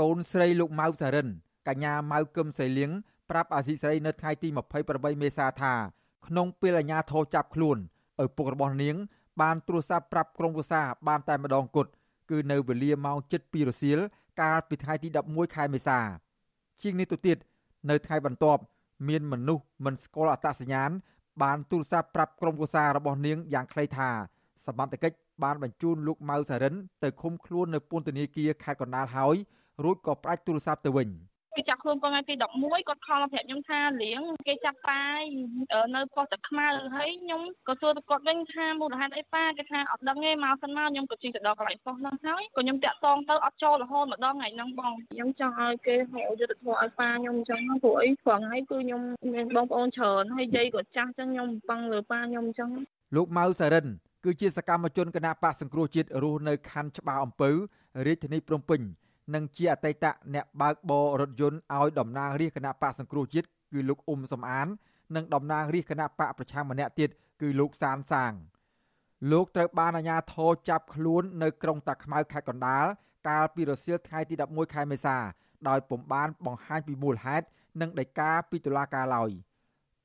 កូនស្រីលោកម៉ៅសារិនកញ្ញាម៉ៅកឹមស្រីលៀងប្រាប់អាស៊ីសេរីនៅថ្ងៃទី28មេសាថាក្នុងពេលអាជ្ញាធរចាប់ខ្លួនឪពុករបស់នាង បានទូរស័ព្ទប្រាប់ក្រុមប្រឹក្សាបានតែម្ដងគត់គឺនៅវេលាម៉ោង7:00រសៀលកាលពីថ្ងៃទី11ខែមេសាជាងនេះទៅទៀតនៅថ្ងៃបន្ទាប់មានមនុស្សមិនស្គាល់អត្តសញ្ញាណបានទូរស័ព្ទប្រាប់ក្រុមគូសាររបស់នាងយ៉ាងខ្លីថាសមត្ថកិច្ច បានបញ្ជូនលោកម៉ៅសារិនទៅឃុំខ្លួននៅពន្ធនាគារខេត្តកណ្ដាលហើយរួចក៏ផ្ដាច់ទូរស័ព្ទទៅវិញគេចាប់ខ្លួនគាត់ថ្ងៃទី11គាត់ខលប្រាប់ខ្ញុំថាលៀងគេចាប់ប៉ាយនៅប៉ុស្តិ៍តាខ្មៅហើយខ្ញុំក៏សួរទៅគាត់វិញថាមូលហេតុអីប៉ាគេថាអត់ដឹងទេមកសិនមកខ្ញុំក៏ជិះទៅដល់កន្លែងប៉ុស្តិ៍ហ្នឹងហើយក៏ខ្ញុំតាក់តងទៅអត់ចូលរហូតម្ដងថ្ងៃហ្នឹងបងខ្ញុំចង់ឲ្យគេហៅយុទ្ធធម៌ឲ្យប៉ាខ្ញុំអញ្ចឹងព្រោះអីព្រោះថ្ងៃគឺខ្ញុំមានបងប្អូនច្រើនហើយយាយក៏ចាស់អញ្ចឹងខ្ញុំប៉ឹងលើប៉ាខ្ញុំអញ្ចឹងលោកម៉ៅសារិន គឺជាសកម្មជនគណៈបកសង្គ្រោះជាតិរស់នៅខណ្ឌច្បារអំពៅរាជធានីភ្នំពេញនិងជាអតីតអ្នកបើកបររថយន្តឲ្យតំណាងរាជគណៈបកសង្គ្រោះជាតិគឺលោកអ៊ុំសំអាន និងតំណាងរាជគណៈបកប្រឆាំងម្នាក់ទៀតគឺលោកសានសាងលោកត្រូវបានអាជ្ញាធរចាប់ខ្លួននៅក្រុងតាខ្មៅខេត្តកណ្ដាលកាលពីរសៀលថ្ងៃទី11ខែមេសា ដោយពុំបានបង្ហាញពីមូលហេតុនិងដីកាពីតុលាការឡើយ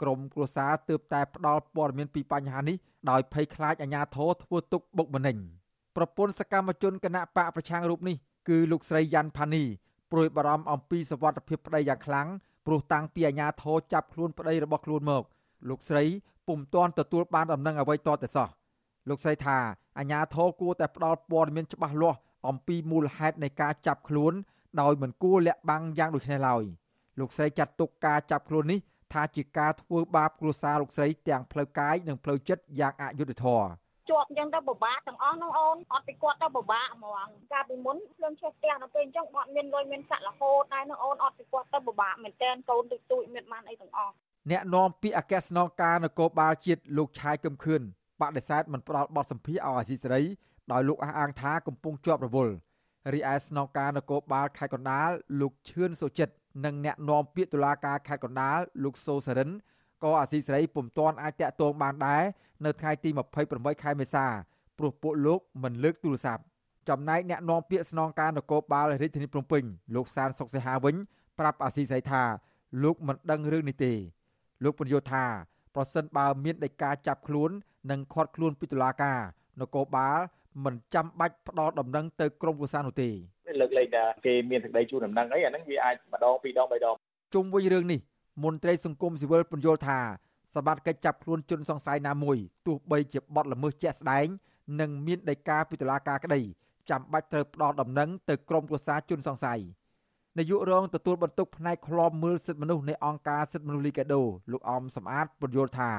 ក្រមគ្រួសារទើបតែផ្ដល់ព័ត៌មានពីបញ្ហានេះដោយភ័យខ្លាចអាជ្ញាធរធ្វើទុកបុកម្នេញប្រពន្ធសកម្មជនគណៈបកប្រឆាំងរូបនេះគឺលោកស្រីយ៉ាន់ផានីព្រួយបារម្ភអំពីសវត្ថភាពប្តីយ៉ាងខ្លាំងព្រោះតាំងពីអាញាធរចាប់ខ្លួនប្តីរបស់ខ្លួនមក លោកស្រីពុំទាន់ទទួលបានដំណឹងអ្វីតតែសោះលោកស្រីថាអាញាធរគួរតែផ្ដល់ព័ត៌មានច្បាស់លាស់អំពីមូលហេតុនៃការចាប់ខ្លួនដោយមិនគួរលាក់បាំងយ៉ាងដូចនេះឡើយលោកស្រីចាត់ទុកការចាប់ខ្លួននេះ ថាជាការធ្វើបាបគ្រួសារលោកស្រីទាំងផ្លូវកាយនិងផ្លូវចិត្តយ៉ាងអយុត្តិធម៌ជាប់អញ្ចឹងទៅពិបាកទាំងអស់នោះអូនអត់ពីគាត់ទៅពិបាកហ្មងកាលពីមុនខ្ញុំឈប់ផ្ទះនៅពេលអញ្ចឹងអត់មានលុយមានសាក់រហូតតែនោះអូនអត់ពីគាត់ទៅពិបាកមែនតែនកូនតិចតួចមានបានអីទាំងអស់អ្នកនាំពាក្យអគ្គស្នងការនគរបាលជាតិលោកឆាយកឹមខឿនបដិសេធមិនផ្ដល់បទសម្ភាសឲ្យអាស៊ីសេរីដោយលោកអះអាងថាកំពុងជាប់រវល់រីឯស្នងការនគរបាលខេត្តកណ្ដាលលោកឈឿនសុចិត្ត និងអ្នកនាំពាក្យតុលាការខេត្តកណ្ដាលលោកសូសរិនក៏អាស៊ីសេរីពុំទាន់អាចតាក់ទងបានដែរនៅថ្ងៃទី28ខែមេសាព្រោះពួកលោកមិនលើកទូរស័ព្ទចំណែកអ្នកនាំពាក្យស្នងការនគរបាលរាជធានីភ្នំពេញលោកសានសុកសេហាវិញប្រាប់អាស៊ីសេរីថា លោកមិនដឹងរឿងនេះទេ លោកពន្យល់ថាប្រសិនបើមានដីកាចាប់ខ្លួននិងឃាត់ខ្លួនពីតុលាការនគរបាលមិនចាំបាច់ផ្ដល់ដំណឹងទៅក្រមប្រសានោះទេ លើកលែងថាគេមានសេចក្តីជូនដំណឹងអីអាហ្នឹងវាអាចម្ដងពីរដងបីដងជុំវិញរឿងនេះមន្ត្រីសង្គមស៊ីវិលពន្យល់ថាសមត្ថកិច្ចចាប់ខ្លួនជនសង្ស័យណាមួយទោះបីជាបទល្មើសជាក់ស្ដែងនិងមានដីកាពីតុលាការក្តីចាំបាច់ត្រូវផ្ដល់ដំណឹងទៅក្រមប្រសាជនសង្ស័យនាយករងទទួលបន្ទុកផ្នែកឃ្លាំមើលសិទ្ធិមនុស្សនៃអង្គការសិទ្ធិមនុស្សលីកាដូលោកអមសំអាតពន្យល់ថា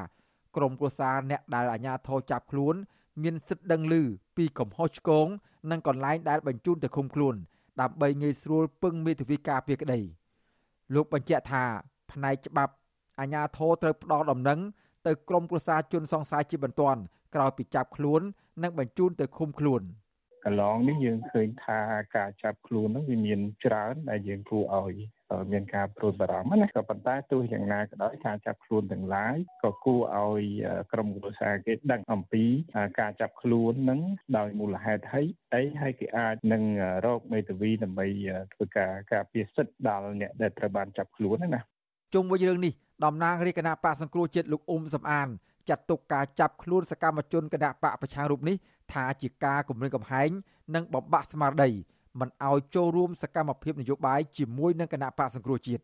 ក្រមប្រសាអ្នកដែលអាជ្ញាធរចាប់ខ្លួន មានសិទ្ធិដឹងឮពីកំហុសឆ្គង និងកន្លែងដែលបញ្ជូនទៅឃុំខ្លួនដើម្បីងាយស្រួលពឹងមេធាវីការពារក្តីលោកបញ្ជាក់ថាផ្នែកច្បាប់អាជ្ញាធរត្រូវផ្ដល់ដំណឹងទៅក្រមប្រសាជនសង្ស័យជាបន្ទាន់ក្រោយពីចាប់ខ្លួន និងបញ្ជូនទៅឃុំខ្លួន កន្លងនេះយើងឃើញថាការចាប់ខ្លួននោះវាមានច្រើនដែលយើងគួរឲ្យមានការព្រួយបារម្ភណាក៏ប៉ុន្តែទោះយ៉ាងណាក៏ដោយការចាប់ខ្លួនទាំងឡាយក៏គួរឲ្យក្រុមគ្រួសារគេដឹងអំពីការចាប់ខ្លួននឹងដោយមូលហេតុហើយអីហើយគេអាចនឹងរកមេធាវីដើម្បីធ្វើការការពារសិទ្ធិដល់អ្នកដែលត្រូវបានចាប់ខ្លួនណាជុំវិញរឿងនេះ តំណាងរាជគណៈបកសង្គ្រោះជាតិលោកអ៊ុំសំអានចាត់ទុកការចាប់ខ្លួនសកម្មជនគណៈបកប្រឆាំងរូបនេះថាជាការគម្រាមកំហែងនិងបំបាក់ស្មារតីមិនឲ្យចូលរួមសកម្មភាពនយោបាយជាមួយនឹងគណៈបកសង្គ្រោះជាតិ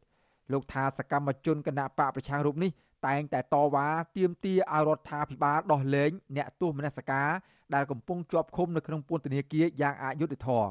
លោកថាសកម្មជនគណៈបកប្រឆាំងរូបនេះតែងតែតវ៉ាទាមទារឲ្យរដ្ឋាភិបាលដោះលែងអ្នកទោសមនសិការដែលកំពុងជាប់ឃុំនៅក្នុងពន្ធនាគារយ៉ាងអយុត្តិធម៌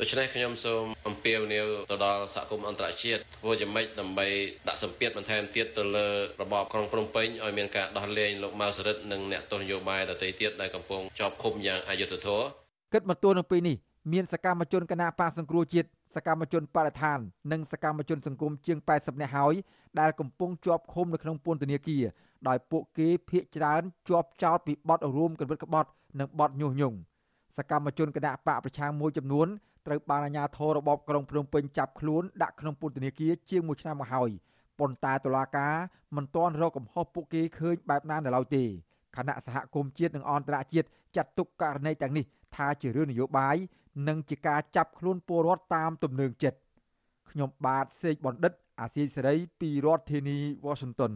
ដូច្នេះខ្ញុំសូមអំពាវនាវទៅដល់សហគមន៍អន្តរជាតិធ្វើយ៉ាងម៉េចដើម្បីដាក់សម្ពាធបន្ថែមទៀតទៅលើរបបក្រុងភ្នំពេញឲ្យមានការដោះលែងលោកម៉ៅសរិទ្ធនិងអ្នកទស្សនយោបាយដទៃទៀតដែលកំពុងជាប់ឃុំយ៉ាងអយុត្តិធម៌គិតមកទល់នឹងពេលនេះមានសកម្មជនគណបកសង្គ្រោះជាតិសកម្មជនបរិស្ថាននិងសកម្មជនសង្គមជាង80នាក់ហើយដែលកំពុងជាប់ឃុំនៅក្នុងពន្ធនាគារដោយពួកគេភ័យច្រើនជាប់ចោតពីបទរួមកន្វិតក្បត់និងបទញុះញង់ សកម្មជនគណបកប្រឆាំងមួយចំនួនត្រូវបានអាជ្ញាធររបបក្រុងភ្នំពេញចាប់ខ្លួនដាក់ក្នុងពន្ធនាគារជាង1ឆ្នាំមកហើយប៉ុន្តែតុលាការមិនទាន់រកកំហុសពួកគេឃើញបែបណានៅឡើយទេគណៈសហគមន៍ជាតិនិងអន្តរជាតិចាត់ទុកករណីទាំងនេះថាជារឿងនយោបាយនិងជាការចាប់ខ្លួនពលរដ្ឋតាមទំនើងចិត្តខ្ញុំបាទសេកបណ្ឌិត អាស៊ីសេរីពីរដ្ឋធានី Washington